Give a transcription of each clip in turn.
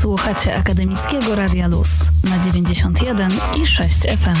Słuchacie Akademickiego Radia Luz na 91 i 6 FM.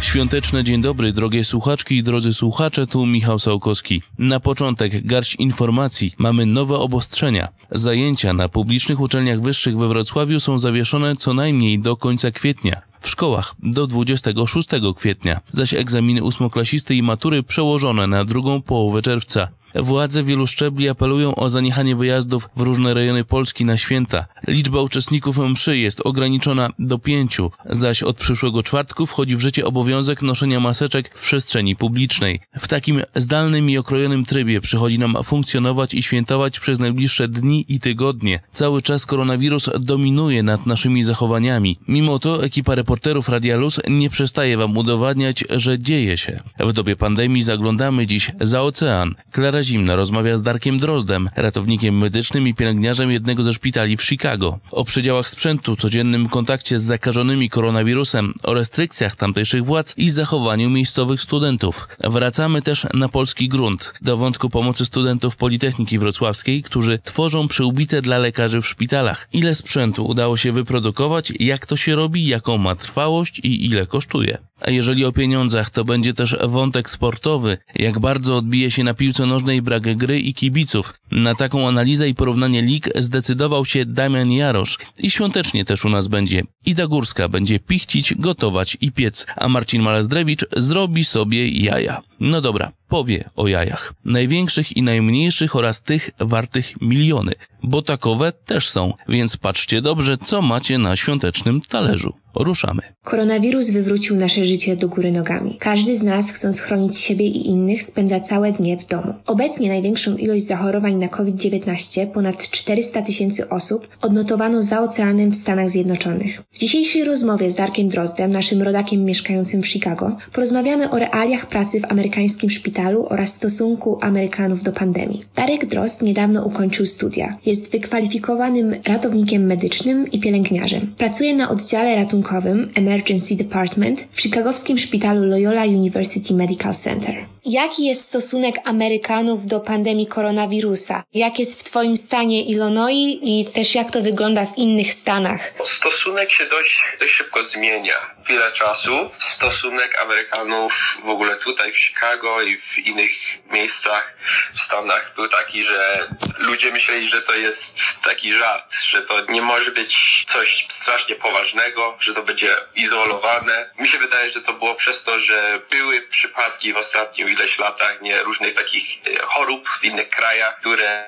Świąteczny dzień dobry, drogie słuchaczki i drodzy słuchacze, tu Michał Sałkowski. Na początek garść informacji. Mamy nowe obostrzenia. Zajęcia na publicznych uczelniach wyższych we Wrocławiu są zawieszone co najmniej do końca kwietnia. W szkołach do 26 kwietnia, zaś egzaminy ósmoklasisty i matury przełożone na drugą połowę czerwca. Władze wielu szczebli apelują o zaniechanie wyjazdów w różne rejony Polski na święta. Liczba uczestników mszy jest ograniczona do pięciu, zaś od przyszłego czwartku wchodzi w życie obowiązek noszenia maseczek w przestrzeni publicznej. W takim zdalnym i okrojonym trybie przychodzi nam funkcjonować i świętować przez najbliższe dni i tygodnie. Cały czas koronawirus dominuje nad naszymi zachowaniami. Mimo to ekipa reporterów Radia Luz nie przestaje wam udowadniać, że dzieje się. W dobie pandemii zaglądamy dziś za ocean. Klara Zimna rozmawia z Darkiem Drozdem, ratownikiem medycznym i pielęgniarzem jednego ze szpitali w Chicago. O przedziałach sprzętu, codziennym kontakcie z zakażonymi koronawirusem, o restrykcjach tamtejszych władz i zachowaniu miejscowych studentów. Wracamy też na polski grunt, do wątku pomocy studentów Politechniki Wrocławskiej, którzy tworzą przyłbice dla lekarzy w szpitalach. Ile sprzętu udało się wyprodukować, jak to się robi, jaką ma trwałość i ile kosztuje. A jeżeli o pieniądzach, to będzie też wątek sportowy, jak bardzo odbije się na piłce nożnej brak gry i kibiców. Na taką analizę i porównanie lig zdecydował się Damian Jarosz i świątecznie też u nas będzie. Ida Górska będzie pichcić, gotować i piec, a Marcin Malezdrewicz zrobi sobie jaja. No dobra, powie o jajach. Największych i najmniejszych oraz tych wartych miliony, bo takowe też są, więc patrzcie dobrze, co macie na świątecznym talerzu. Ruszamy. Koronawirus wywrócił nasze życie do góry nogami. Każdy z nas, chcąc chronić siebie i innych, spędza całe dnie w domu. Obecnie największą ilość zachorowań na COVID-19, ponad 400 tysięcy osób, odnotowano za oceanem w Stanach Zjednoczonych. W dzisiejszej rozmowie z Darkiem Drozdem, naszym rodakiem mieszkającym w Chicago, porozmawiamy o realiach pracy w amerykańskim szpitalu oraz stosunku Amerykanów do pandemii. Darek Drozd niedawno ukończył studia. Jest wykwalifikowanym ratownikiem medycznym i pielęgniarzem. Pracuje na oddziale ratunkowym Emergency Department w chicagowskim szpitalu Loyola University Medical Center. Jaki jest stosunek Amerykanów do pandemii koronawirusa? Jak jest w Twoim stanie Illinois i też jak to wygląda w innych stanach? Stosunek się dość, dość szybko zmienia. Wiele czasu stosunek Amerykanów w ogóle tutaj w Chicago i w innych miejscach w Stanach był taki, że ludzie myśleli, że to jest taki żart, że to nie może być coś strasznie poważnego, że to będzie izolowane. Mi się wydaje, że to było przez to, że były przypadki w ostatnim ileś latach nie różnych takich e, chorób w innych krajach, które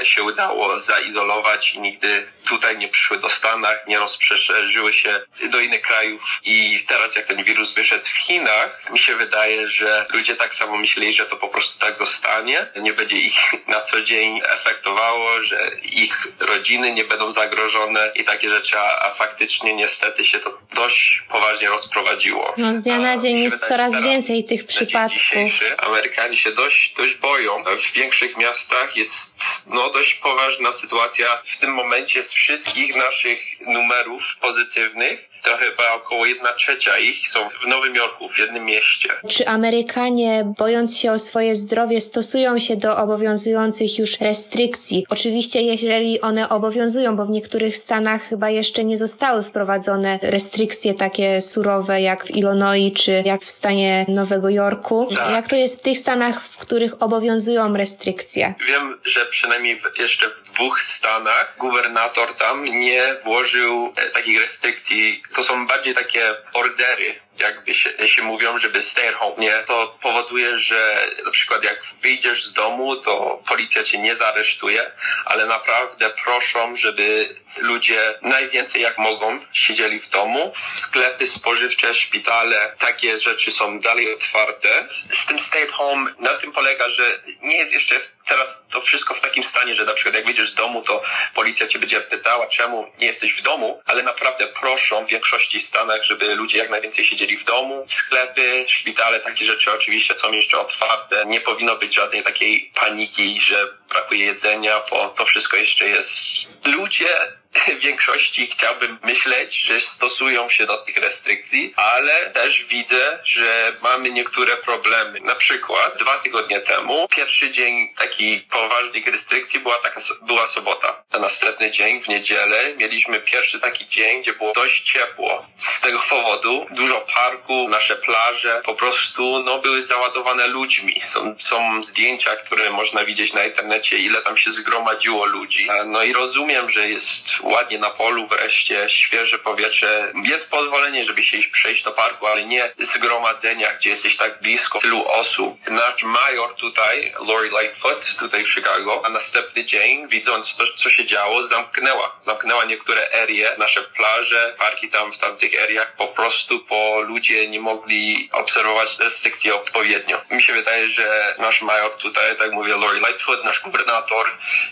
e, się udało zaizolować i nigdy tutaj nie przyszły do Stanach, nie rozprzeszerzyły się do innych krajów i teraz jak ten wirus wyszedł w Chinach, mi się wydaje, że ludzie tak samo myśleli, że to po prostu tak zostanie, nie będzie ich na co dzień efektowało, że ich rodziny nie będą zagrożone i takie rzeczy, a faktycznie niestety się to dość poważnie rozprowadziło. No z dnia na dzień jest coraz więcej tych przypadków. Amerykanie się dość, dość boją. W większych miastach jest no, dość poważna sytuacja. W tym momencie z wszystkich naszych numerów pozytywnych to chyba około jedna trzecia ich są w Nowym Jorku, w jednym mieście. Czy Amerykanie, bojąc się o swoje zdrowie, stosują się do obowiązujących już restrykcji? Oczywiście, jeżeli one obowiązują, bo w niektórych stanach chyba jeszcze nie zostały wprowadzone restrykcje takie surowe jak w Illinois czy jak w stanie Nowego Jorku. Tak. Jak to jest w tych stanach, w których obowiązują restrykcje? Wiem, że przynajmniej jeszcze w dwóch stanach gubernator tam nie włożył e, takich restrykcji. To są bardziej takie ordery jakby się, się mówią, żeby stay at home, nie? To powoduje, że na przykład jak wyjdziesz z domu, to policja cię nie zaresztuje, ale naprawdę proszą, żeby ludzie najwięcej jak mogą siedzieli w domu. Sklepy spożywcze, szpitale, takie rzeczy są dalej otwarte. Z tym stay at home na tym polega, że nie jest jeszcze teraz to wszystko w takim stanie, że na przykład jak wyjdziesz z domu, to policja cię będzie pytała, czemu nie jesteś w domu, ale naprawdę proszą w większości stanach, żeby ludzie jak najwięcej siedzieli w domu. Sklepy, szpitale, takie rzeczy oczywiście są jeszcze otwarte. Nie powinno być żadnej takiej paniki, że brakuje jedzenia, bo to wszystko jeszcze jest. Ludzie w większości chciałbym myśleć, że stosują się do tych restrykcji, ale też widzę, że mamy niektóre problemy. Na przykład dwa tygodnie temu, pierwszy dzień takich poważnych restrykcji była taka była sobota. Na następny dzień, w niedzielę, mieliśmy pierwszy taki dzień, gdzie było dość ciepło. Z tego powodu dużo parku, nasze plaże po prostu no, były załadowane ludźmi. Są, są zdjęcia, które można widzieć na internecie, ile tam się zgromadziło ludzi. No i rozumiem, że jest ładnie na polu wreszcie, świeże powietrze. Jest pozwolenie, żeby się iść przejść do parku, ale nie zgromadzenia, gdzie jesteś tak blisko tylu osób. Nasz major tutaj, Lori Lightfoot, tutaj w Chicago, a następny dzień, widząc to, co się działo, zamknęła. Zamknęła niektóre erie, nasze plaże, parki tam w tamtych eriach po prostu, bo ludzie nie mogli obserwować restrykcje odpowiednio. Mi się wydaje, że nasz major tutaj, tak mówię, Lori Lightfoot, nasz gubernator,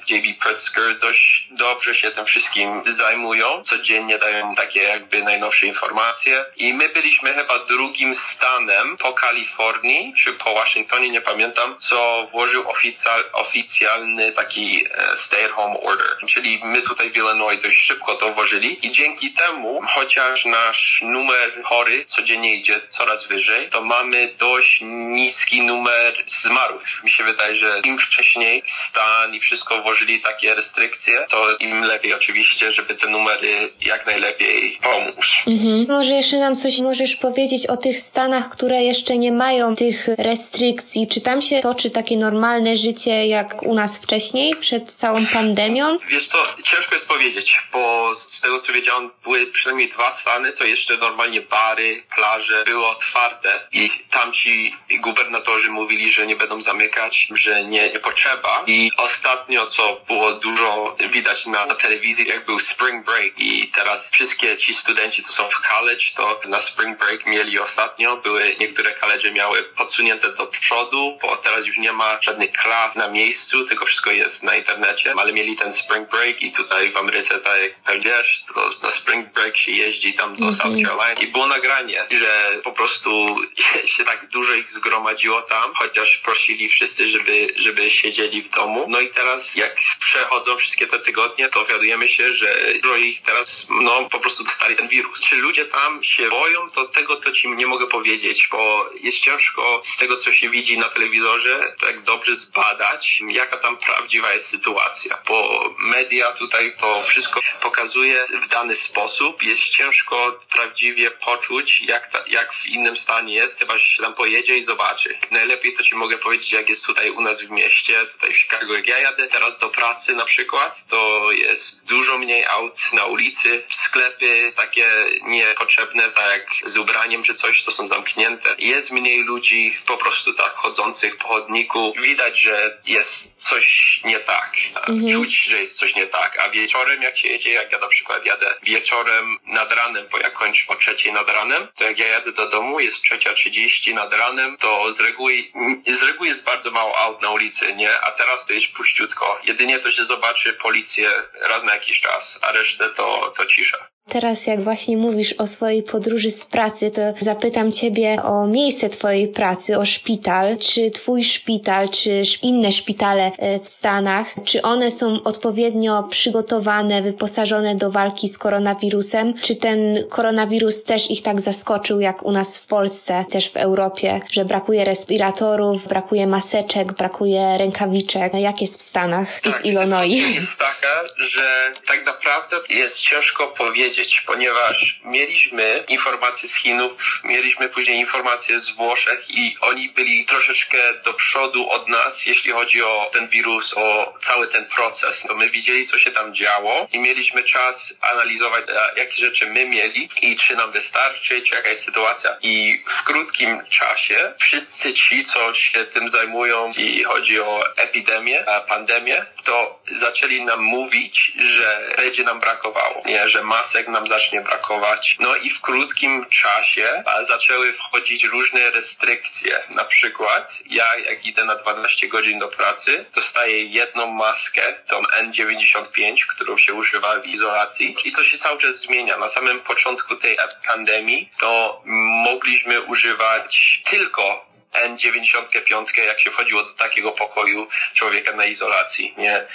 J.B. Pritzker, dość dobrze się tym wszystkim zajmują. Codziennie dają takie jakby najnowsze informacje. I my byliśmy chyba drugim stanem po Kalifornii, czy po Waszyngtonie, nie pamiętam, co włożył oficjal, oficjalny taki e, stay at home order. Czyli my tutaj w Illinois dość szybko to włożyli i dzięki temu, chociaż nasz numer chory codziennie idzie coraz wyżej, to mamy dość niski numer zmarłych. Mi się wydaje, że im wcześniej stan i wszystko włożyli takie restrykcje, to im lepiej oczywiście, żeby te numery jak najlepiej pomóc. Mhm. Może jeszcze nam coś możesz powiedzieć o tych stanach, które jeszcze nie mają tych restrykcji? Czy tam się toczy takie normalne życie jak u nas wcześniej, przed całą pandemią? Wiesz co, ciężko jest powiedzieć, bo z tego co wiedziałem, były przynajmniej dwa stany, co jeszcze normalnie bary, plaże były otwarte i tamci gubernatorzy mówili, że nie będą zamykać, że nie, nie potrzeba. I ostatnio, co było dużo widać na, na telewizji, jak był spring break i teraz wszystkie ci studenci, co są w college, to na spring break mieli ostatnio, były niektóre college miały podsunięte do przodu, bo teraz już nie ma żadnych klas na miejscu, tylko wszystko jest na internecie, ale mieli ten spring break i tutaj w Ameryce, tak jak wiesz, to na spring break się jeździ tam do mm -hmm. South Carolina i było nagranie, że po prostu się tak dużo ich zgromadziło tam, chociaż prosili wszyscy, żeby, żeby siedzieli w domu. No i teraz jak przechodzą wszystkie te tygodnie, to wiadujemy się, że dużo ich teraz, no po prostu dostali ten wirus. Czy ludzie tam się boją, to tego to ci nie mogę powiedzieć, bo jest ciężko z tego, co się widzi na telewizorze, tak dobrze zbadać, jaka tam prawdziwa jest sytuacja, bo media tutaj to wszystko pokazuje w dany sposób. Jest ciężko prawdziwie poczuć, jak, ta, jak w innym stanie jest, chyba się tam pojedzie i zobaczy. Najlepiej to ci mogę powiedzieć, jak jest tutaj u nas w mieście, tutaj w Chicago, jak ja jadę teraz do pracy na przykład, to jest dużo mniej aut na ulicy, sklepy takie niepotrzebne, tak jak z ubraniem czy coś, to są zamknięte. Jest mniej ludzi po prostu tak chodzących po chodniku. Widać, że jest coś nie tak. Mhm. Czuć, że jest coś nie tak. A wieczorem jak się jedzie, jak ja na przykład jadę wieczorem nad ranem, bo jak kończę o trzeciej nad ranem, to jak ja jadę do domu, jest trzecia trzydzieści nad ranem, to z reguły, z reguły jest bardzo mało aut na ulicy, nie? A teraz to jest puściutko. Jedynie to się zobaczy policję raz na jakiś czas, a resztę to, to cisza. Teraz jak właśnie mówisz o swojej podróży z pracy, to zapytam Ciebie o miejsce Twojej pracy, o szpital. Czy Twój szpital, czy inne szpitale e, w Stanach, czy one są odpowiednio przygotowane, wyposażone do walki z koronawirusem? Czy ten koronawirus też ich tak zaskoczył jak u nas w Polsce, też w Europie, że brakuje respiratorów, brakuje maseczek, brakuje rękawiczek? Jak jest w Stanach tak, i w Illinois? jest taka, że tak naprawdę jest ciężko powiedzieć, powiedzieć, ponieważ mieliśmy informacje z Chinów, mieliśmy później informacje z Włoszech i oni byli troszeczkę do przodu od nas, jeśli chodzi o ten wirus, o cały ten proces. To my widzieli, co się tam działo i mieliśmy czas analizować, e, jakie rzeczy my mieli i czy nam wystarczy, czy jaka jest sytuacja. I w krótkim czasie wszyscy ci, co się tym zajmują, i chodzi o epidemię, pandemię, to zaczęli nam mówić, że będzie nam brakowało, nie, że masek nam zacznie brakować. No i w krótkim czasie zaczęły wchodzić różne restrykcje. Na przykład ja jak idę na 12 godzin do pracy, dostaję jedną maskę, tą N95, którą się używa w izolacji i to się cały czas zmienia. Na samym początku tej pandemii to mogliśmy używać tylko N95, jak się wchodziło do takiego pokoju człowieka na izolacji, nie? E,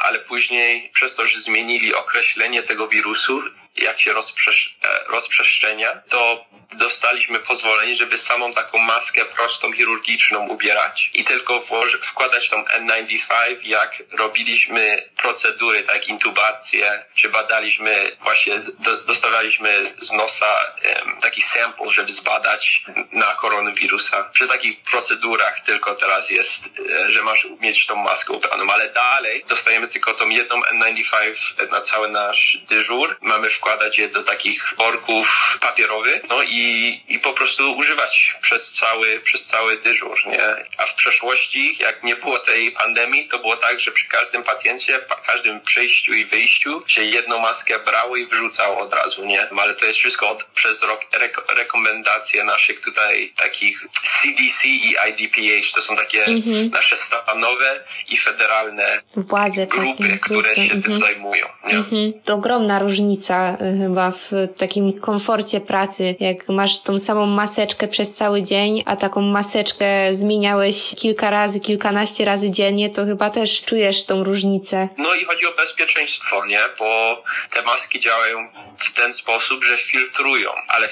ale później przez to, że zmienili określenie tego wirusu, jak się rozprzesz rozprzestrzenia, to dostaliśmy pozwolenie, żeby samą taką maskę prostą, chirurgiczną ubierać i tylko wkładać tą N95, jak robiliśmy procedury, tak intubację, czy badaliśmy, właśnie do, dostawaliśmy z nosa um, taki sample, żeby zbadać na koronawirusa. Przy takich procedurach tylko teraz jest, e, że masz mieć tą maskę ubraną, ale dalej dostajemy tylko tą jedną N95 na cały nasz dyżur. Mamy wkładać je do takich worków papierowych, no i i, po prostu używać przez cały, przez cały dyżur, nie? A w przeszłości, jak nie było tej pandemii, to było tak, że przy każdym pacjencie, każdym przyjściu i wyjściu się jedną maskę brało i wrzucało od razu, nie? Ale to jest wszystko od, przez rok, rek, rekomendacje naszych tutaj takich CDC i IDPH, to są takie mhm. nasze stanowe i federalne Władze, grupy, tak, które się mhm. tym zajmują. Nie? Mhm. To ogromna różnica chyba w takim komforcie pracy, jak masz tą samą maseczkę przez cały dzień, a taką maseczkę zmieniałeś kilka razy, kilkanaście razy dziennie, to chyba też czujesz tą różnicę. No i chodzi o bezpieczeństwo, nie? Bo te maski działają w ten sposób, że filtrują, ale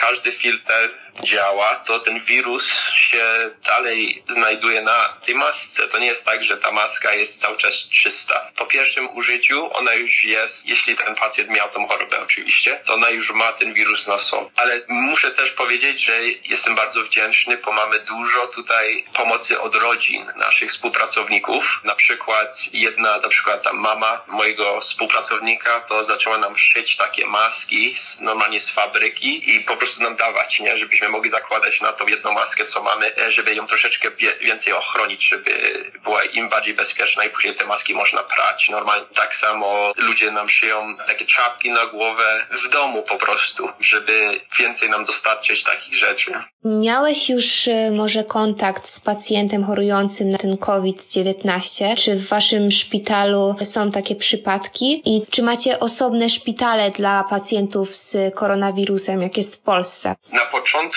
każdy filtr działa, to ten wirus się dalej znajduje na tej masce. To nie jest tak, że ta maska jest cały czas czysta. Po pierwszym użyciu ona już jest, jeśli ten pacjent miał tą chorobę oczywiście, to ona już ma ten wirus na sobie. Ale muszę też powiedzieć, że jestem bardzo wdzięczny, bo mamy dużo tutaj pomocy od rodzin naszych współpracowników. Na przykład jedna, na przykład ta mama mojego współpracownika to zaczęła nam szyć takie maski normalnie z fabryki i po prostu nam dawać, nie? Żebyśmy byśmy mogli zakładać na tą jedną maskę, co mamy, e, żeby ją troszeczkę więcej ochronić, żeby była im bardziej bezpieczna i później te maski można prać. Normalnie tak samo ludzie nam szyją takie czapki na głowę w domu po prostu, żeby więcej nam dostarczyć takich rzeczy. Miałeś już e, może kontakt z pacjentem chorującym na ten COVID-19? Czy w waszym szpitalu są takie przypadki? I czy macie osobne szpitale dla pacjentów z koronawirusem, jak jest w Polsce? Na początku,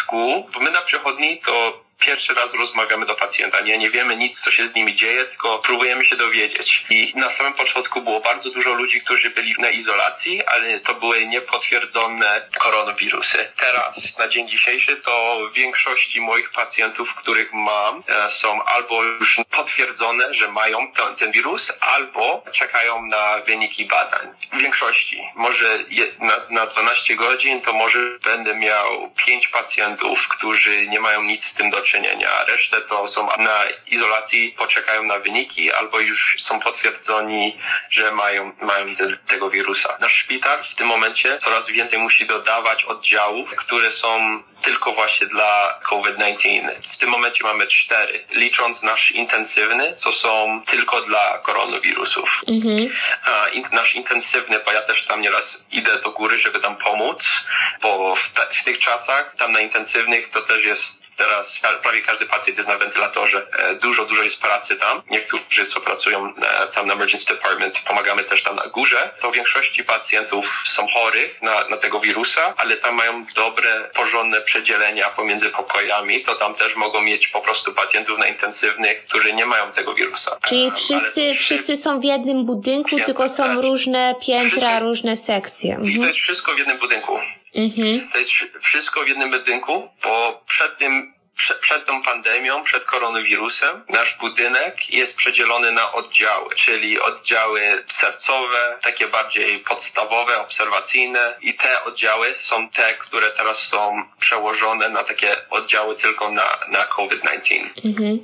bo my na przychodni to pierwszy raz rozmawiamy do pacjenta, nie, nie wiemy nic, co się z nimi dzieje, tylko próbujemy się dowiedzieć. I na samym początku było bardzo dużo ludzi, którzy byli na izolacji, ale to były niepotwierdzone koronawirusy. Teraz, na dzień dzisiejszy, to większości moich pacjentów, których mam, e, są albo już potwierdzone, że mają ten, ten wirus, albo czekają na wyniki badań. W większości. Może na, na 12 godzin to może będę miał 5 pacjentów, którzy nie mają nic z tym do czynienia. Resztę to są na izolacji, poczekają na wyniki albo już są potwierdzeni, że mają, mają te, tego wirusa. Nasz szpital w tym momencie coraz więcej musi dodawać oddziałów, które są tylko właśnie dla COVID-19. W tym momencie mamy cztery, licząc nasz intensywny, co są tylko dla koronawirusów. Mhm. A, in, nasz intensywny, bo ja też tam nieraz idę do góry, żeby tam pomóc, bo w, te, w tych czasach tam na intensywnych to też jest Teraz prawie każdy pacjent jest na wentylatorze. E, dużo, dużo jest pracy tam. Niektórzy, co pracują e, tam na emergency department, pomagamy też tam na górze. To w większości pacjentów są chorych na, na tego wirusa, ale tam mają dobre, porządne przedzielenia pomiędzy pokojami. To tam też mogą mieć po prostu pacjentów na intensywnych, którzy nie mają tego wirusa. Czyli wszyscy, wszyscy są w jednym budynku, tylko są różne piętra, wszystko, różne sekcje. I to mhm. jest wszystko w jednym budynku. Mhm. To jest wszystko w jednym budynku, bo przed tym przed tą pandemią, przed koronawirusem, nasz budynek jest przedzielony na oddziały, czyli oddziały sercowe, takie bardziej podstawowe, obserwacyjne i te oddziały są te, które teraz są przełożone na takie oddziały tylko na, na COVID-19. Mhm.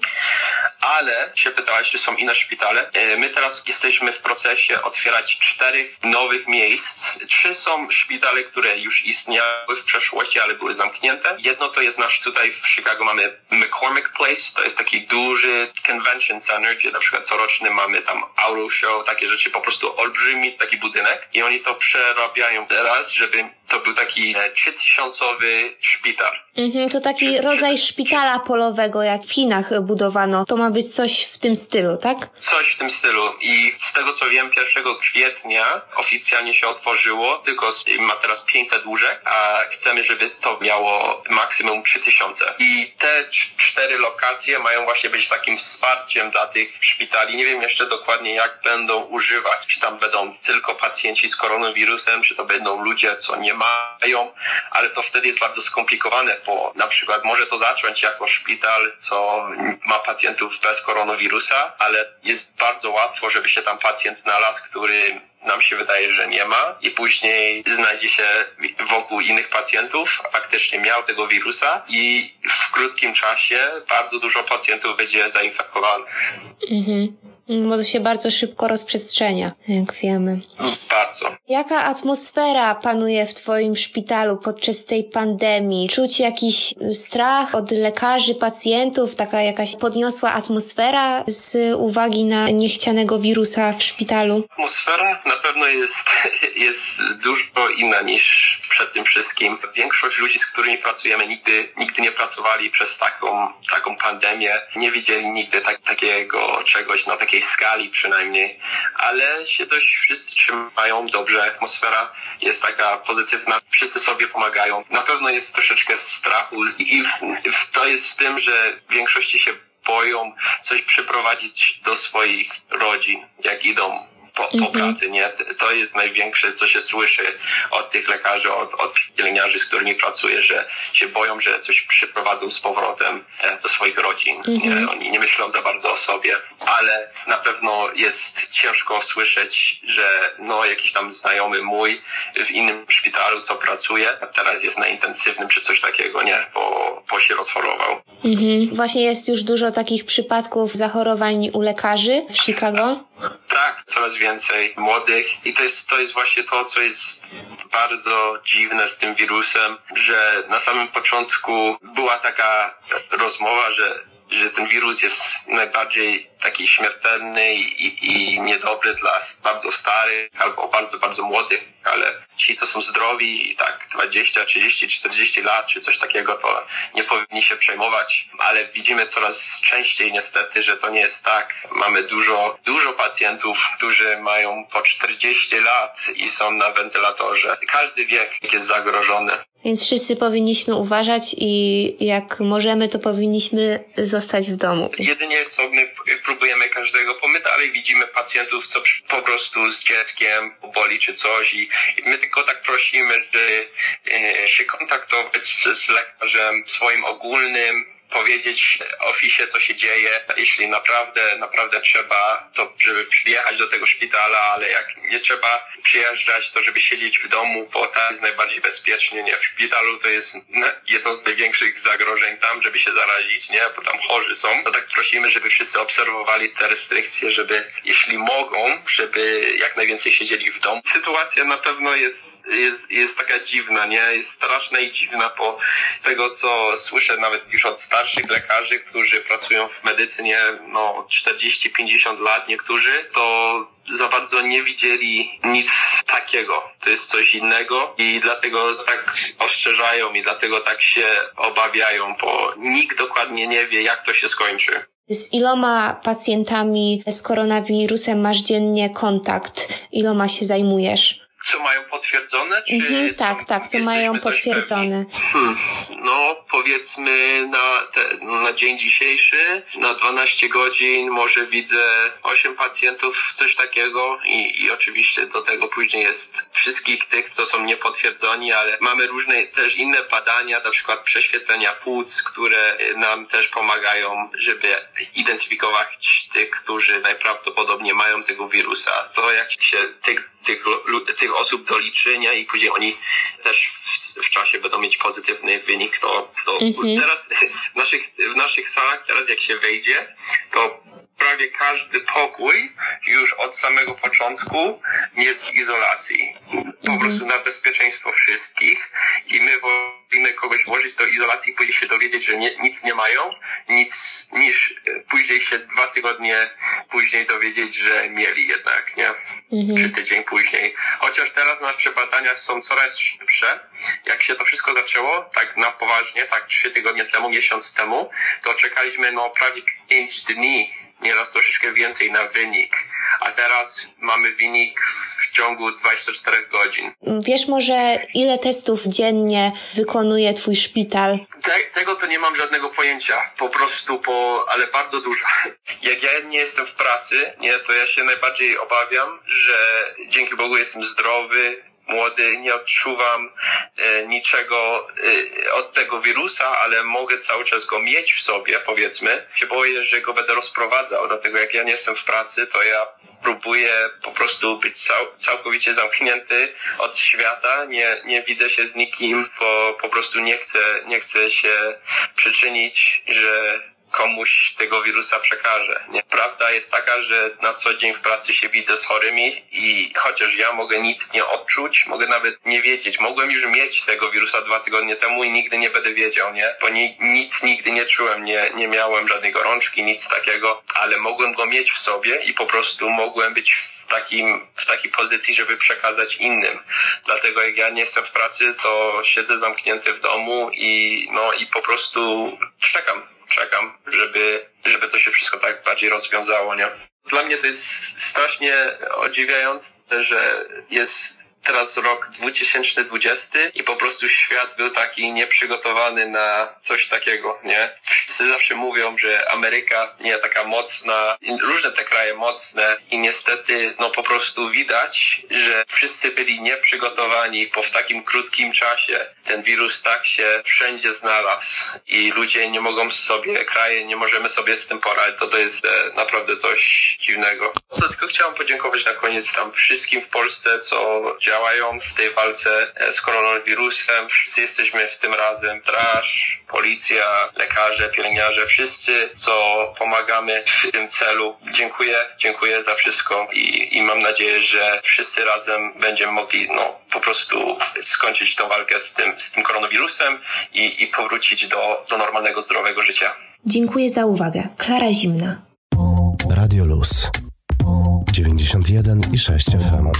Ale się pytałaś, czy są inne szpitale. E, my teraz jesteśmy w procesie otwierać czterech nowych miejsc. Trzy są szpitale, które już istniały w przeszłości, ale były zamknięte. Jedno to jest nasz tutaj w Chicago mamy McCormick Place, to jest taki duży convention center, gdzie na przykład coroczny mamy tam auto show, takie rzeczy, po prostu olbrzymi taki budynek i oni to przerabiają teraz, żeby to był taki e, trzytysiącowy szpital. Mhm, to taki rodzaj szpitala polowego, jak w Chinach budowano. To ma być coś w tym stylu, tak? Coś w tym stylu. I z tego co wiem, 1 kwietnia oficjalnie się otworzyło, tylko ma teraz 500 łóżek, a chcemy, żeby to miało maksimum 3000. I te cztery lokacje mają właśnie być takim wsparciem dla tych szpitali. Nie wiem jeszcze dokładnie, jak będą używać. Czy tam będą tylko pacjenci z koronawirusem, czy to będą ludzie, co nie mają, ale to wtedy jest bardzo skomplikowane, bo na przykład może to zacząć jako szpital, co ma pacjentów bez koronawirusa, ale jest bardzo łatwo, żeby się tam pacjent znalazł, który nam się wydaje, że nie ma i później znajdzie się wokół innych pacjentów, faktycznie miał tego wirusa i w krótkim czasie bardzo dużo pacjentów będzie zainfekowanych. Mhm. Bo to się bardzo szybko rozprzestrzenia, jak wiemy. Bardzo. Jaka atmosfera panuje w Twoim szpitalu podczas tej pandemii? Czuć jakiś strach od lekarzy, pacjentów, taka jakaś podniosła atmosfera z uwagi na niechcianego wirusa w szpitalu? Atmosfera na pewno jest, jest dużo inna niż przed tym wszystkim. Większość ludzi, z którymi pracujemy, nigdy, nigdy nie pracowali przez taką, taką pandemię, nie widzieli nigdy tak, takiego czegoś na takiej takiej skali przynajmniej, ale się dość wszyscy trzymają dobrze, atmosfera jest taka pozytywna, wszyscy sobie pomagają. Na pewno jest troszeczkę strachu i w, w, to jest w tym, że w większości się boją coś przyprowadzić do swoich rodzin, jak idą po, po mhm. pracy, nie? To jest największe, co się słyszy od tych lekarzy, od, od pielęgniarzy, z którymi pracuję, że się boją, że coś przyprowadzą z powrotem e, do swoich rodzin. Nie? Mhm. Oni nie myślą za bardzo o sobie, ale na pewno jest ciężko słyszeć, że no jakiś tam znajomy mój w innym szpitalu, co pracuje, teraz jest na intensywnym czy coś takiego, nie? Bo, bo się rozchorował. Mhm. Właśnie jest już dużo takich przypadków zachorowań u lekarzy w Chicago. Tak, coraz więcej młodych. I to jest, to jest właśnie to, co jest bardzo dziwne z tym wirusem, że na samym początku była taka rozmowa, że że ten wirus jest najbardziej taki śmiertelny i, i niedobry dla bardzo starych albo bardzo, bardzo młodych, ale ci, co są zdrowi i tak 20, 30, 40 lat czy coś takiego, to nie powinni się przejmować, ale widzimy coraz częściej niestety, że to nie jest tak. Mamy dużo, dużo pacjentów, którzy mają po 40 lat i są na wentylatorze. Każdy wiek jest zagrożony. Więc wszyscy powinniśmy uważać i jak możemy, to powinniśmy zostać w domu. Jedynie co my próbujemy każdego, bo my dalej widzimy pacjentów, co po prostu z dzieckiem boli czy coś i my tylko tak prosimy, żeby e, się kontaktować z lekarzem swoim ogólnym, powiedzieć oficie, co się dzieje. Jeśli naprawdę, naprawdę trzeba, to żeby przyjechać do tego szpitala, ale jak nie trzeba przyjeżdżać, to żeby siedzieć w domu, bo tam jest najbardziej bezpiecznie, nie? W szpitalu to jest jedno z największych zagrożeń tam, żeby się zarazić, nie? Bo tam chorzy są. To tak prosimy, żeby wszyscy obserwowali te restrykcje, żeby jeśli mogą, żeby jak najwięcej siedzieli w domu. Sytuacja na pewno jest, jest, jest taka dziwna, nie? Jest straszna i dziwna po tego, co słyszę nawet już od starszych lekarzy, którzy pracują w medycynie no 40-50 lat niektórzy, to za bardzo nie widzieli nic takiego. To jest coś innego i dlatego tak ostrzeżają i dlatego tak się obawiają, bo nikt dokładnie nie wie, jak to się skończy. Z iloma pacjentami z koronawirusem masz dziennie kontakt? Iloma się zajmujesz? Co mają potwierdzone? Czy mhm, tak, tak, co mają potwierdzone. Hmm, no, powiedzmy na, te, na dzień dzisiejszy, na 12 godzin może widzę 8 pacjentów, coś takiego i, i oczywiście do tego później jest wszystkich tych, co są niepotwierdzoni, ale mamy różne też inne badania, na przykład prześwietlenia płuc, które nam też pomagają, żeby identyfikować tych, którzy najprawdopodobniej mają tego wirusa. To jak się tych, tych, tych osób do liczenia i później oni też w, w czasie będą mieć pozytywny wynik, to, to mhm. teraz w naszych, w naszych salach, teraz jak się wejdzie, to prawie każdy pokój już od samego początku jest w izolacji. Po mhm. prostu na bezpieczeństwo wszystkich i my wolimy kogoś włożyć do izolacji i później się dowiedzieć, że nie, nic nie mają, nic niż później się dwa tygodnie później dowiedzieć, że mieli jednak, nie? Mhm. Czy tydzień później. Chociaż teraz nasze badania są coraz szybsze. Jak się to wszystko zaczęło, tak na poważnie, tak trzy tygodnie temu, miesiąc temu, to czekaliśmy no prawie pięć dni nieraz troszeczkę więcej na wynik, a teraz mamy wynik w ciągu 24 godzin. Wiesz może, ile testów dziennie wykonuje Twój szpital? Te, tego to nie mam żadnego pojęcia, po prostu, po, ale bardzo dużo. Jak ja nie jestem w pracy, nie, to ja się najbardziej obawiam, że dzięki Bogu jestem zdrowy, młody, nie odczuwam e, niczego e, od tego wirusa, ale mogę cały czas go mieć w sobie, powiedzmy. Się boję, że go będę rozprowadzał, dlatego jak ja nie jestem w pracy, to ja próbuję po prostu być cał, całkowicie zamknięty od świata, nie, nie widzę się z nikim, bo po prostu nie chcę, nie chcę się przyczynić, że komuś tego wirusa przekaże. Nie? Prawda jest taka, że na co dzień w pracy się widzę z chorymi i chociaż ja mogę nic nie odczuć, mogę nawet nie wiedzieć. Mogłem już mieć tego wirusa dwa tygodnie temu i nigdy nie będę wiedział, nie? Bo ni nic nigdy nie czułem, nie, nie miałem żadnej gorączki, nic takiego, ale mogłem go mieć w sobie i po prostu mogłem być w takim, w takiej pozycji, żeby przekazać innym. Dlatego jak ja nie jestem w pracy, to siedzę zamknięty w domu i no i po prostu czekam czekam, żeby, żeby to się wszystko tak bardziej rozwiązało, nie? Dla mnie to jest strasznie odziwiające, że jest teraz rok 2020 i po prostu świat był taki nieprzygotowany na coś takiego, nie? Wszyscy zawsze mówią, że Ameryka nie taka mocna, różne te kraje mocne i niestety no po prostu widać, że wszyscy byli nieprzygotowani, po w takim krótkim czasie ten wirus tak się wszędzie znalazł i ludzie nie mogą sobie, kraje nie możemy sobie z tym poradzić, to to jest e, naprawdę coś dziwnego. Co tylko chciałem podziękować na koniec tam wszystkim w Polsce, co działają działają w tej walce e, z koronawirusem. Wszyscy jesteśmy w tym razem. Straż, policja, lekarze, pielęgniarze, wszyscy, co pomagamy w tym celu. Dziękuję, dziękuję za wszystko i, i mam nadzieję, że wszyscy razem będziemy mogli no, po prostu skończyć tą walkę z tym, z tym koronawirusem i, i powrócić do, do normalnego, zdrowego życia. Dziękuję za uwagę. Klara Zimna. Radio Luz 91 i 6 FM.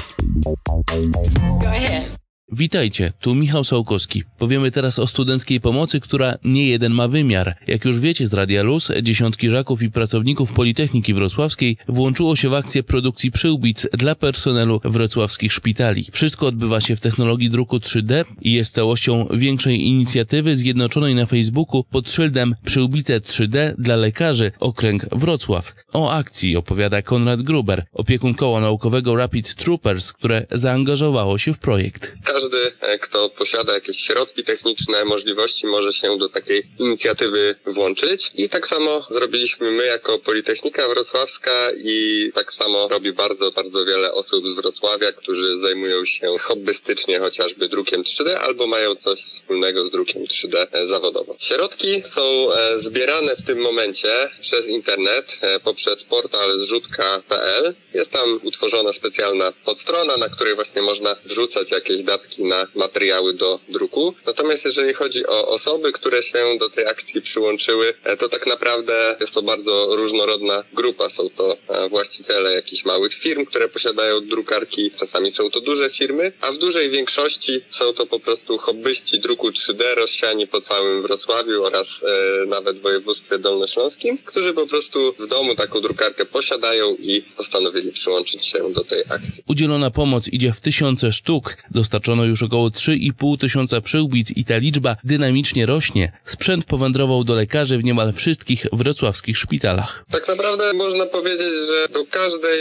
Go ahead. Witajcie, tu Michał Sałkowski. Powiemy teraz o studenckiej pomocy, która nie jeden ma wymiar. Jak już wiecie z Radia Luz, dziesiątki żaków i pracowników Politechniki Wrocławskiej włączyło się w akcję produkcji przyłbic dla personelu wrocławskich szpitali. Wszystko odbywa się w technologii druku 3D i jest całością większej inicjatywy zjednoczonej na Facebooku pod szyldem Przyłbice 3D dla lekarzy Okręg Wrocław. O akcji opowiada Konrad Gruber, opiekun koła naukowego Rapid Troopers, które zaangażowało się w projekt każdy, e, kto posiada jakieś środki techniczne, możliwości, może się do takiej inicjatywy włączyć. I tak samo zrobiliśmy my jako Politechnika Wrocławska i tak samo robi bardzo, bardzo wiele osób z Wrocławia, którzy zajmują się hobbystycznie chociażby drukiem 3D albo mają coś wspólnego z drukiem 3D e, zawodowo. Środki są e, zbierane w tym momencie przez internet poprzez portal zrzutka.pl. Jest tam utworzona specjalna podstrona, na której właśnie można wrzucać jakieś dane na materiały do druku. Natomiast jeżeli chodzi o osoby, które się do tej akcji przyłączyły, e, to tak naprawdę jest to bardzo różnorodna grupa. Są to e, właściciele jakichś małych firm, które posiadają drukarki, czasami są to duże firmy, a w dużej większości są to po prostu hobbyści druku 3D rozsiani po całym Wrocławiu oraz e, nawet województwie dolnośląskim, którzy po prostu w domu taką drukarkę posiadają i postanowili przyłączyć się do tej akcji. Udzielona pomoc idzie w tysiące sztuk. Dostarczono Złożono już około 3,5 tysiąca przyłbic i ta liczba dynamicznie rośnie. Sprzęt powędrował do lekarzy w niemal wszystkich wrocławskich szpitalach. Tak naprawdę można powiedzieć, że do każdej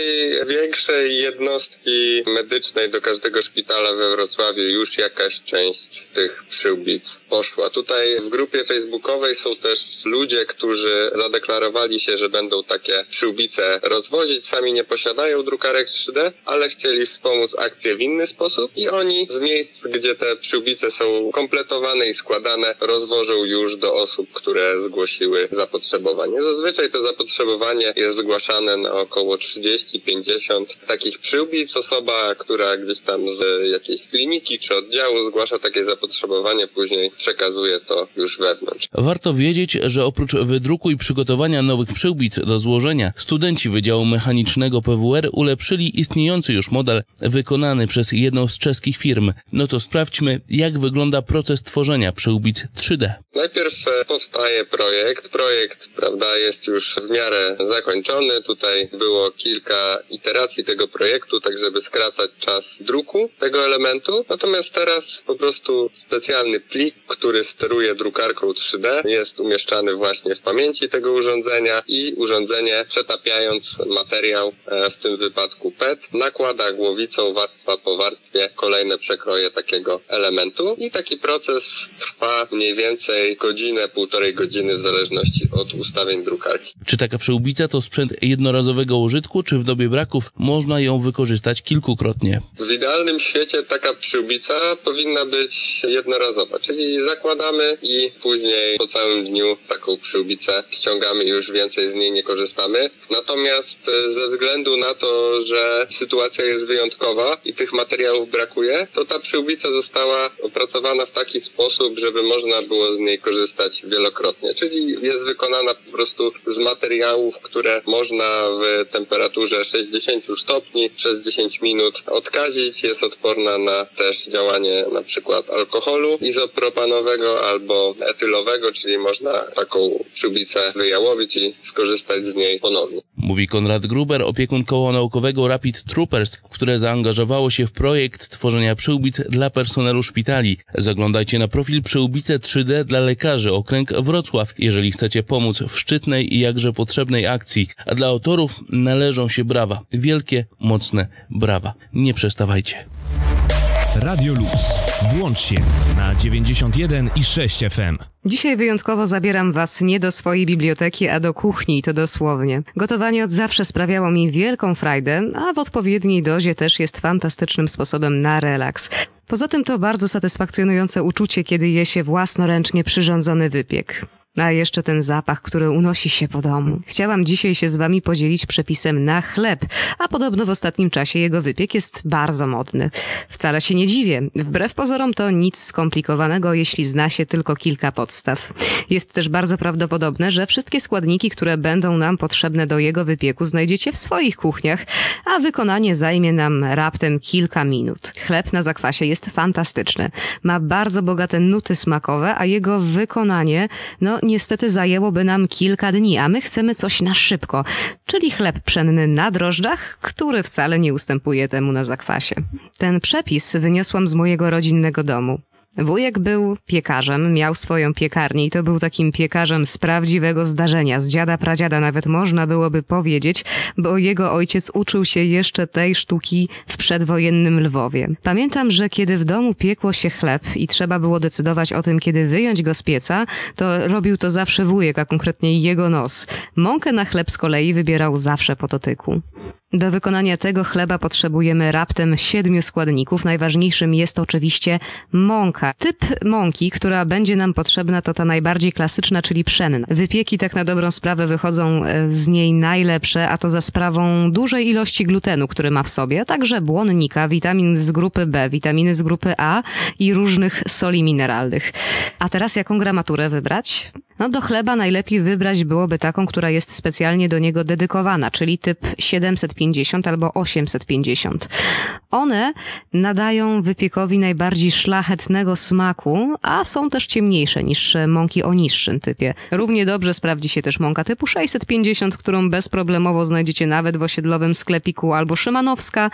większej jednostki medycznej, do każdego szpitala we Wrocławiu już jakaś część tych przyłbic poszła. Tutaj w grupie facebookowej są też ludzie, którzy zadeklarowali się, że będą takie przyłbice rozwozić. Sami nie posiadają drukarek 3D, ale chcieli wspomóc akcję w inny sposób i oni z miejsc, gdzie te przyłbice są kompletowane i składane, rozwożą już do osób, które zgłosiły zapotrzebowanie. Zazwyczaj to zapotrzebowanie jest zgłaszane na około 30-50 takich przyłbic. Osoba, która gdzieś tam z jakiejś kliniki czy oddziału zgłasza takie zapotrzebowanie, później przekazuje to już wewnątrz. Warto wiedzieć, że oprócz wydruku i przygotowania nowych przyłbic do złożenia, studenci Wydziału Mechanicznego PWR ulepszyli istniejący już model wykonany przez jedną z czeskich firm. No to sprawdźmy, jak wygląda proces tworzenia przyłbic 3D. Najpierw e, powstaje projekt. Projekt, prawda, jest już w miarę zakończony. Tutaj było kilka iteracji tego projektu, tak żeby skracać czas druku tego elementu. Natomiast teraz po prostu specjalny plik, który steruje drukarką 3D, jest umieszczany właśnie w pamięci tego urządzenia i urządzenie przetapiając materiał, e, w tym wypadku PET, nakłada głowicą warstwa po warstwie kolejne przekroje takiego elementu i taki proces trwa mniej więcej godzinę, półtorej godziny w zależności od ustawień drukarki. Czy taka przyłbica to sprzęt jednorazowego użytku, czy w dobie braków można ją wykorzystać kilkukrotnie? W idealnym świecie taka przyłbica powinna być jednorazowa, czyli zakładamy i później po całym dniu taką przyłbicę ściągamy i już więcej z niej nie korzystamy. Natomiast e, ze względu na to, że sytuacja jest wyjątkowa i tych materiałów brakuje, to ta przyłbica została opracowana w taki sposób, żeby można było z niej korzystać wielokrotnie. Czyli jest wykonana po prostu z materiałów, które można w temperaturze 60 stopni przez 10 minut odkazić. Jest odporna na też działanie na przykład alkoholu izopropanowego albo etylowego, czyli można taką przyłbicę wyjałowić i skorzystać z niej ponownie. Mówi Konrad Gruber, opiekun koła naukowego Rapid Troopers, które zaangażowało się w projekt tworzenia przyłbic dla personelu szpitali. Zaglądajcie na profil Przyłbice 3D dla lekarzy okręg Wrocław, jeżeli chcecie pomóc w szczytnej i jakże potrzebnej akcji. A dla autorów należą się brawa. Wielkie, mocne brawa. Nie przestawajcie. Radio Luz. Włącz się na 91 i 6 FM. Dzisiaj wyjątkowo zabieram Was nie do swojej biblioteki, a do kuchni, to dosłownie. Gotowanie od zawsze sprawiało mi wielką frajdę, a w odpowiedniej dozie też jest fantastycznym sposobem na relaks. Poza tym to bardzo satysfakcjonujące uczucie, kiedy je się własnoręcznie przyrządzony wypiek. A jeszcze ten zapach, który unosi się po domu. Chciałam dzisiaj się z wami podzielić przepisem na chleb, a podobno w ostatnim czasie jego wypiek jest bardzo modny. Wcale się nie dziwię. Wbrew pozorom to nic skomplikowanego, jeśli zna się tylko kilka podstaw. Jest też bardzo prawdopodobne, że wszystkie składniki, które będą nam potrzebne do jego wypieku znajdziecie w swoich kuchniach, a wykonanie zajmie nam raptem kilka minut. Chleb na zakwasie jest fantastyczny. Ma bardzo bogate nuty smakowe, a jego wykonanie, no niestety zajęłoby nam kilka dni, a my chcemy coś na szybko, czyli chleb pszenny na drożdżach, który wcale nie ustępuje temu na zakwasie. Ten przepis wyniosłam z mojego rodzinnego domu. Wujek był piekarzem, miał swoją piekarnię i to był takim piekarzem z prawdziwego zdarzenia, z dziada pradziada nawet można byłoby powiedzieć, bo jego ojciec uczył się jeszcze tej sztuki w przedwojennym Lwowie. Pamiętam, że kiedy w domu piekło się chleb i trzeba było decydować o tym, kiedy wyjąć go z pieca, to robił to zawsze wujek, a konkretnie jego nos. Mąkę na chleb z kolei wybierał zawsze po dotyku. Do wykonania tego chleba potrzebujemy raptem siedmiu składników. Najważniejszym jest oczywiście mąka. Typ mąki, która będzie nam potrzebna, to ta najbardziej klasyczna, czyli pszenna. Wypieki tak na dobrą sprawę wychodzą e, z niej najlepsze, a to za sprawą dużej ilości glutenu, który ma w sobie, a także błonnika, witamin z grupy B, witaminy z grupy A i różnych soli mineralnych. A teraz jaką gramaturę wybrać? No do chleba najlepiej wybrać byłoby taką, która jest specjalnie do niego dedykowana, czyli typ 750 albo 850. One nadają wypiekowi najbardziej szlachetnego smaku, a są też ciemniejsze niż mąki o niższym typie. Równie dobrze sprawdzi się też mąka typu 650, którą bezproblemowo znajdziecie nawet w osiedlowym sklepiku albo szymanowska.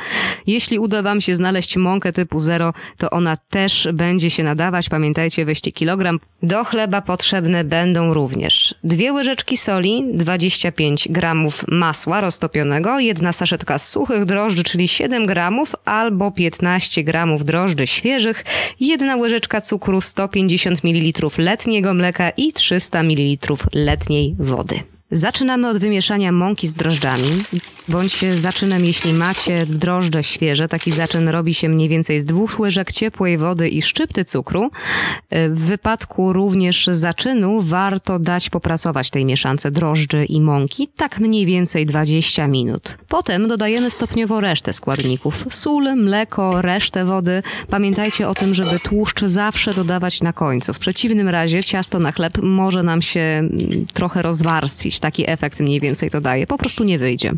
Jeśli uda wam się znaleźć mąkę typu 0, to ona też będzie się nadawać. Pamiętajcie, weźcie kilogram. Do chleba potrzebne będą również dwie łyżeczki soli, 25 gramów masła roztopionego, jedna saszetka suchych drożdży, czyli 7 gramów, albo 15 gramów drożdży świeżych, jedna łyżeczka cukru, 150 ml letniego mleka i 300 ml letniej wody. Zaczynamy od wymieszania mąki z drożdżami. bądź zaczynem, jeśli macie drożdże świeże. Taki zaczyn robi się mniej więcej z dwóch łyżek ciepłej wody i szczypty cukru. W wypadku również zaczynu warto dać popracować tej mieszance drożdży i mąki, tak mniej więcej 20 minut. Potem dodajemy stopniowo resztę składników. Sól, mleko, resztę wody. Pamiętajcie o tym, żeby tłuszcz zawsze dodawać na końcu. W przeciwnym razie ciasto na chleb może nam się mm, trochę rozwarstwić. Taki efekt mniej więcej to daje. Po prostu nie wyjdzie.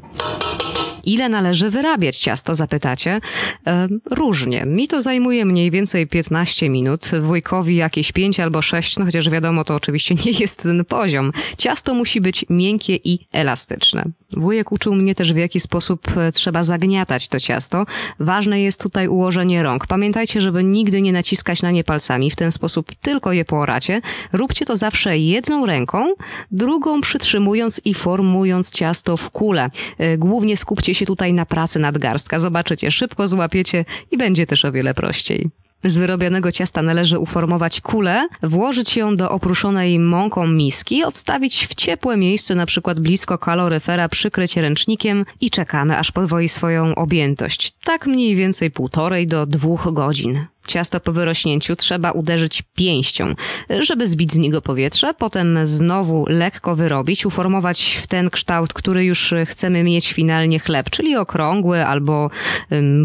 Ile należy wyrabiać ciasto, zapytacie? E, różnie. Mi to zajmuje mniej więcej 15 minut, wujkowi jakieś 5 albo 6, no chociaż wiadomo, to oczywiście nie jest ten poziom. Ciasto musi być miękkie i elastyczne. Wujek uczył mnie też, w jaki sposób e, trzeba zagniatać to ciasto. Ważne jest tutaj ułożenie rąk. Pamiętajcie, żeby nigdy nie naciskać na nie palcami, w ten sposób tylko je poracie. Róbcie to zawsze jedną ręką, drugą przytrzymując i formując ciasto w kulę. E, głównie skupcie się tutaj na pracy nadgarstka. Zobaczycie, szybko złapiecie i będzie też o wiele prościej. Z wyrobionego ciasta należy uformować kulę, włożyć ją do opruszonej mąką miski, odstawić w ciepłe miejsce, na przykład blisko kaloryfera, przykryć ręcznikiem i czekamy, aż podwoi swoją objętość. Tak mniej więcej półtorej do dwóch godzin. Ciasto po wyrośnięciu trzeba uderzyć pięścią, żeby zbić z niego powietrze, potem znowu lekko wyrobić, uformować w ten kształt, który już chcemy mieć finalnie chleb, czyli okrągły albo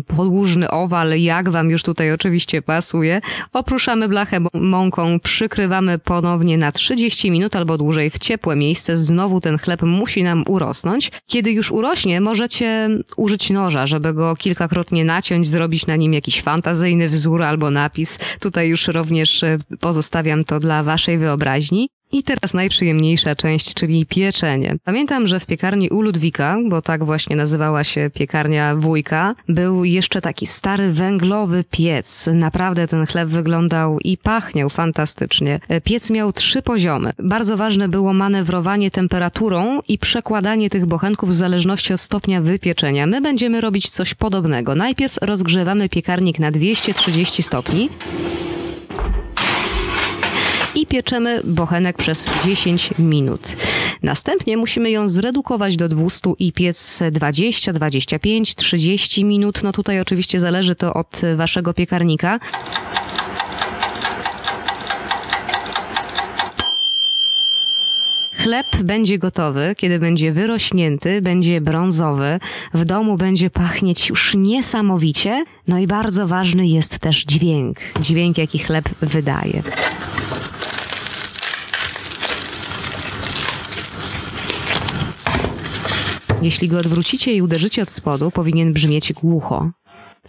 podłużny owal, jak wam już tutaj oczywiście pasuje. Opruszamy blachę mąką, przykrywamy ponownie na 30 minut albo dłużej w ciepłe miejsce. Znowu ten chleb musi nam urosnąć. Kiedy już urośnie, możecie użyć noża, żeby go kilkakrotnie naciąć, zrobić na nim jakiś fantazyjny wzór albo napis. Tutaj już również e, pozostawiam to dla waszej wyobraźni. I teraz najprzyjemniejsza część, czyli pieczenie. Pamiętam, że w piekarni u Ludwika, bo tak właśnie nazywała się piekarnia wujka, był jeszcze taki stary węglowy piec. Naprawdę ten chleb wyglądał i pachniał fantastycznie. Piec miał trzy poziomy. Bardzo ważne było manewrowanie temperaturą i przekładanie tych bochenków w zależności od stopnia wypieczenia. My będziemy robić coś podobnego. Najpierw rozgrzewamy piekarnik na 230 stopni pieczemy bochenek przez 10 minut. Następnie musimy ją zredukować do 200 i piec 20, 25, 30 minut. No tutaj oczywiście zależy to od waszego piekarnika. Chleb będzie gotowy, kiedy będzie wyrośnięty, będzie brązowy, w domu będzie pachnieć już niesamowicie. No i bardzo ważny jest też dźwięk, dźwięk jaki chleb wydaje. Jeśli go odwrócicie i uderzycie od spodu, powinien brzmieć głucho.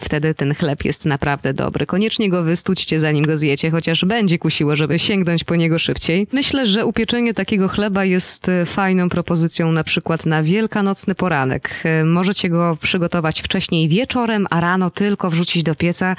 Wtedy ten chleb jest naprawdę dobry. Koniecznie go wystućcie, zanim go zjecie, chociaż będzie kusiło, żeby sięgnąć po niego szybciej. Myślę, że upieczenie takiego chleba jest e, fajną propozycją na przykład na wielkanocny poranek. E, możecie go przygotować wcześniej wieczorem, a rano tylko wrzucić do pieca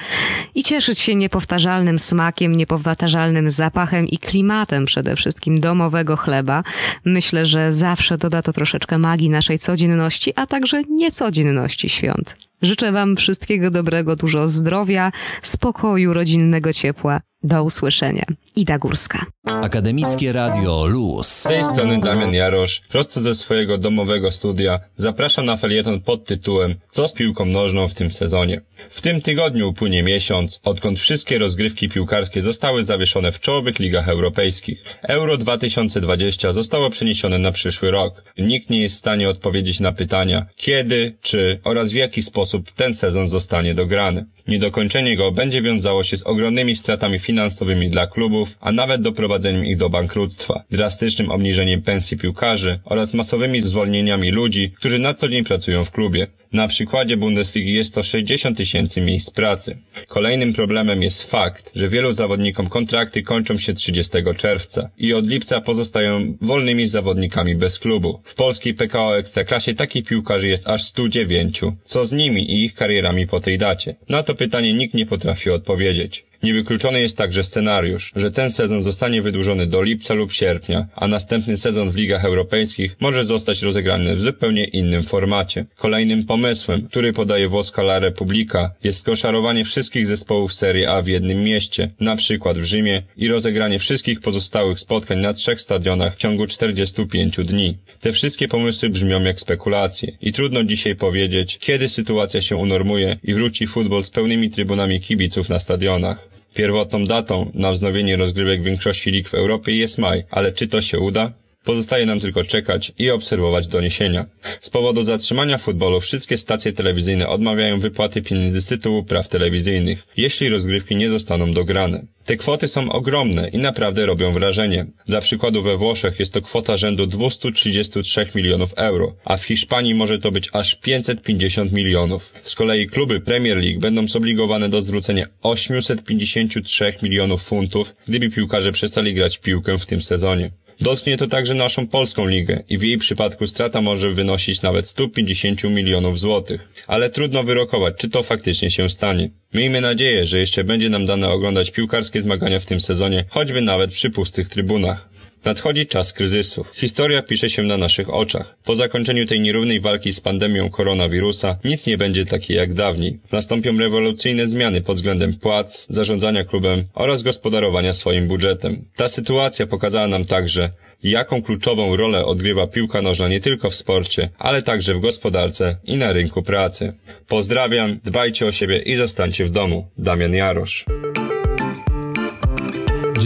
i cieszyć się niepowtarzalnym smakiem, niepowtarzalnym zapachem i klimatem przede wszystkim domowego chleba. Myślę, że zawsze doda to troszeczkę magii naszej codzienności, a także niecodzienności świąt. Życzę Wam wszystkiego dobrego, dużo zdrowia, spokoju, rodzinnego ciepła. Do usłyszenia. Ida Górska. Akademickie Radio Luz. Z tej strony Damian Jarosz, prosto ze swojego domowego studia, zapraszam na felieton pod tytułem Co z piłką nożną w tym sezonie? W tym tygodniu upłynie miesiąc, odkąd wszystkie rozgrywki piłkarskie zostały zawieszone w czołowych ligach europejskich. Euro 2020 zostało przeniesione na przyszły rok. Nikt nie jest w stanie odpowiedzieć na pytania kiedy, czy oraz w jaki sposób ten sezon zostanie dograny. Niedokończenie go będzie wiązało się z ogromnymi stratami finansowymi dla klubów, a nawet doprowadzeniem ich do bankructwa, drastycznym obniżeniem pensji piłkarzy oraz masowymi zwolnieniami ludzi, którzy na co dzień pracują w klubie. Na przykładzie Bundesligi jest to 60 tysięcy miejsc pracy. Kolejnym problemem jest fakt, że wielu zawodnikom kontrakty kończą się 30 czerwca i od lipca pozostają wolnymi zawodnikami bez klubu. W polskiej PKO Ekstraklasie takich piłkarzy jest aż 109. Co z nimi i ich karierami po tej dacie? Na to pytanie nikt nie potrafi odpowiedzieć. Niewykluczony jest także scenariusz, że ten sezon zostanie wydłużony do lipca lub sierpnia, a następny sezon w ligach europejskich może zostać rozegrany w zupełnie innym formacie. Kolejnym pomysłem, który podaje włoska La Repubblica, jest skoszarowanie wszystkich zespołów Serie A w jednym mieście, na przykład w Rzymie i rozegranie wszystkich pozostałych spotkań na trzech stadionach w ciągu 45 dni. Te wszystkie pomysły brzmią jak spekulacje i trudno dzisiaj powiedzieć, kiedy sytuacja się unormuje i wróci futbol z pełnymi trybunami kibiców na stadionach. Pierwotną datą na wznowienie rozgrywek większości lig w Europie jest maj, ale czy to się uda? Pozostaje nam tylko czekać i obserwować doniesienia. Z powodu zatrzymania futbolu wszystkie stacje telewizyjne odmawiają wypłaty pieniędzy z tytułu praw telewizyjnych, jeśli rozgrywki nie zostaną dograne. Te kwoty są ogromne i naprawdę robią wrażenie. Dla przykładu we Włoszech jest to kwota rzędu 233 milionów euro, a w Hiszpanii może to być aż 550 milionów. Z kolei kluby Premier League będą zobligowane do zwrócenia 853 milionów funtów, gdyby piłkarze przestali grać piłkę w tym sezonie. Dotknie to także naszą polską ligę i w jej przypadku strata może wynosić nawet 150 milionów złotych. Ale trudno wyrokować, czy to faktycznie się stanie. Miejmy nadzieję, że jeszcze będzie nam dane oglądać piłkarskie zmagania w tym sezonie, choćby nawet przy pustych trybunach. Nadchodzi czas kryzysu. Historia pisze się na naszych oczach. Po zakończeniu tej nierównej walki z pandemią koronawirusa nic nie będzie takie jak dawniej. Nastąpią rewolucyjne zmiany pod względem płac, zarządzania klubem oraz gospodarowania swoim budżetem. Ta sytuacja pokazała nam także, jaką kluczową rolę odgrywa piłka nożna nie tylko w sporcie, ale także w gospodarce i na rynku pracy. Pozdrawiam, dbajcie o siebie i zostańcie w domu. Damian Jarosz.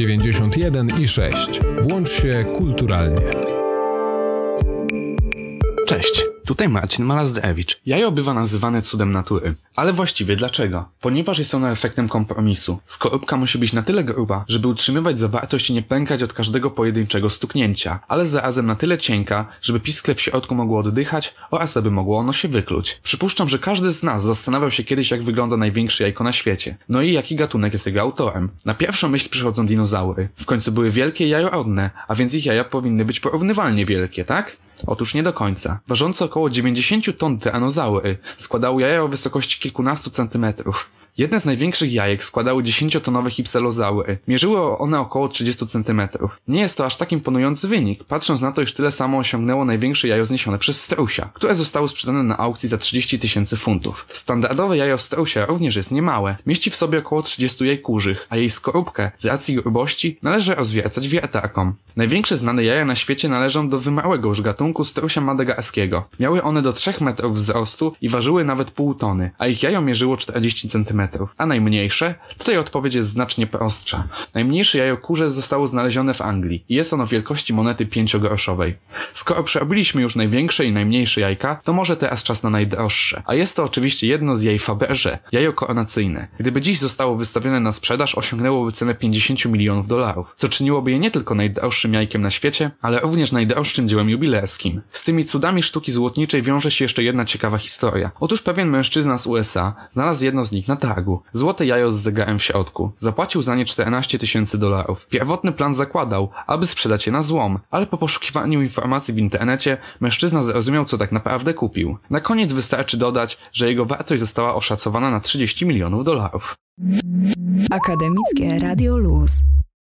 91 i 6. Włącz się kulturalnie. Cześć, tutaj Marcin Malazdrewicz. Jajo bywa nazywane cudem natury. Ale właściwie dlaczego? Ponieważ jest ono efektem kompromisu. Skorupka musi być na tyle gruba, żeby utrzymywać zawartość i nie pękać od każdego pojedynczego stuknięcia, ale zarazem na tyle cienka, żeby piskle w środku mogło oddychać oraz aby mogło ono się wykluć. Przypuszczam, że każdy z nas zastanawiał się kiedyś jak wygląda największe jajko na świecie. No i jaki gatunek jest jego autorem. Na pierwszą myśl przychodzą dinozaury. W końcu były wielkie jajorodne, a więc ich jaja powinny być porównywalnie wielkie, tak? Otóż nie do końca. Ważące około 90 ton tyranozaury składały jaja o wysokości kilkunastu centymetrów. Jedne z największych jajek składały 10-tonowe hipselozaury. Mierzyły one około 30 cm. Nie jest to aż tak imponujący wynik, patrząc na to, iż tyle samo osiągnęło największe jajo zniesione przez strusia, które zostało sprzedane na aukcji za 30 tysięcy funtów. Standardowe jajo strusia również jest niemałe. Mieści w sobie około 30 jaj kurzych, a jej skorupkę, z racji grubości, należy rozwiercać wiertarką. Największe znane jaja na świecie należą do wymałego już gatunku strusia madagarskiego. Miały one do 3 metrów wzrostu i ważyły nawet pół tony, a ich jajo mierzyło 40 cm a najmniejsze? Tutaj odpowiedź jest znacznie prostsza. Najmniejsze jajo kurze zostało znalezione w Anglii i jest ono wielkości monety pięciogroszowej. Skoro przerobiliśmy już największe i najmniejsze jajka, to może teraz czas na najdroższe. A jest to oczywiście jedno z jaj Faberże, jajo koronacyjne. Gdyby dziś zostało wystawione na sprzedaż, osiągnęłoby cenę 50 milionów dolarów, co czyniłoby je nie tylko najdroższym jajkiem na świecie, ale również najdroższym dziełem jubilerskim. Z tymi cudami sztuki złotniczej wiąże się jeszcze jedna ciekawa historia. Otóż pewien mężczyzna z USA znalazł jedno z nich na Złote jajo z zegarem w środku. Zapłacił za nie 14 tysięcy dolarów. Pierwotny plan zakładał, aby sprzedać je na złom, ale po poszukiwaniu informacji w internecie mężczyzna zrozumiał, co tak naprawdę kupił. Na koniec wystarczy dodać, że jego wartość została oszacowana na 30 milionów dolarów. Akademickie Radio Luz.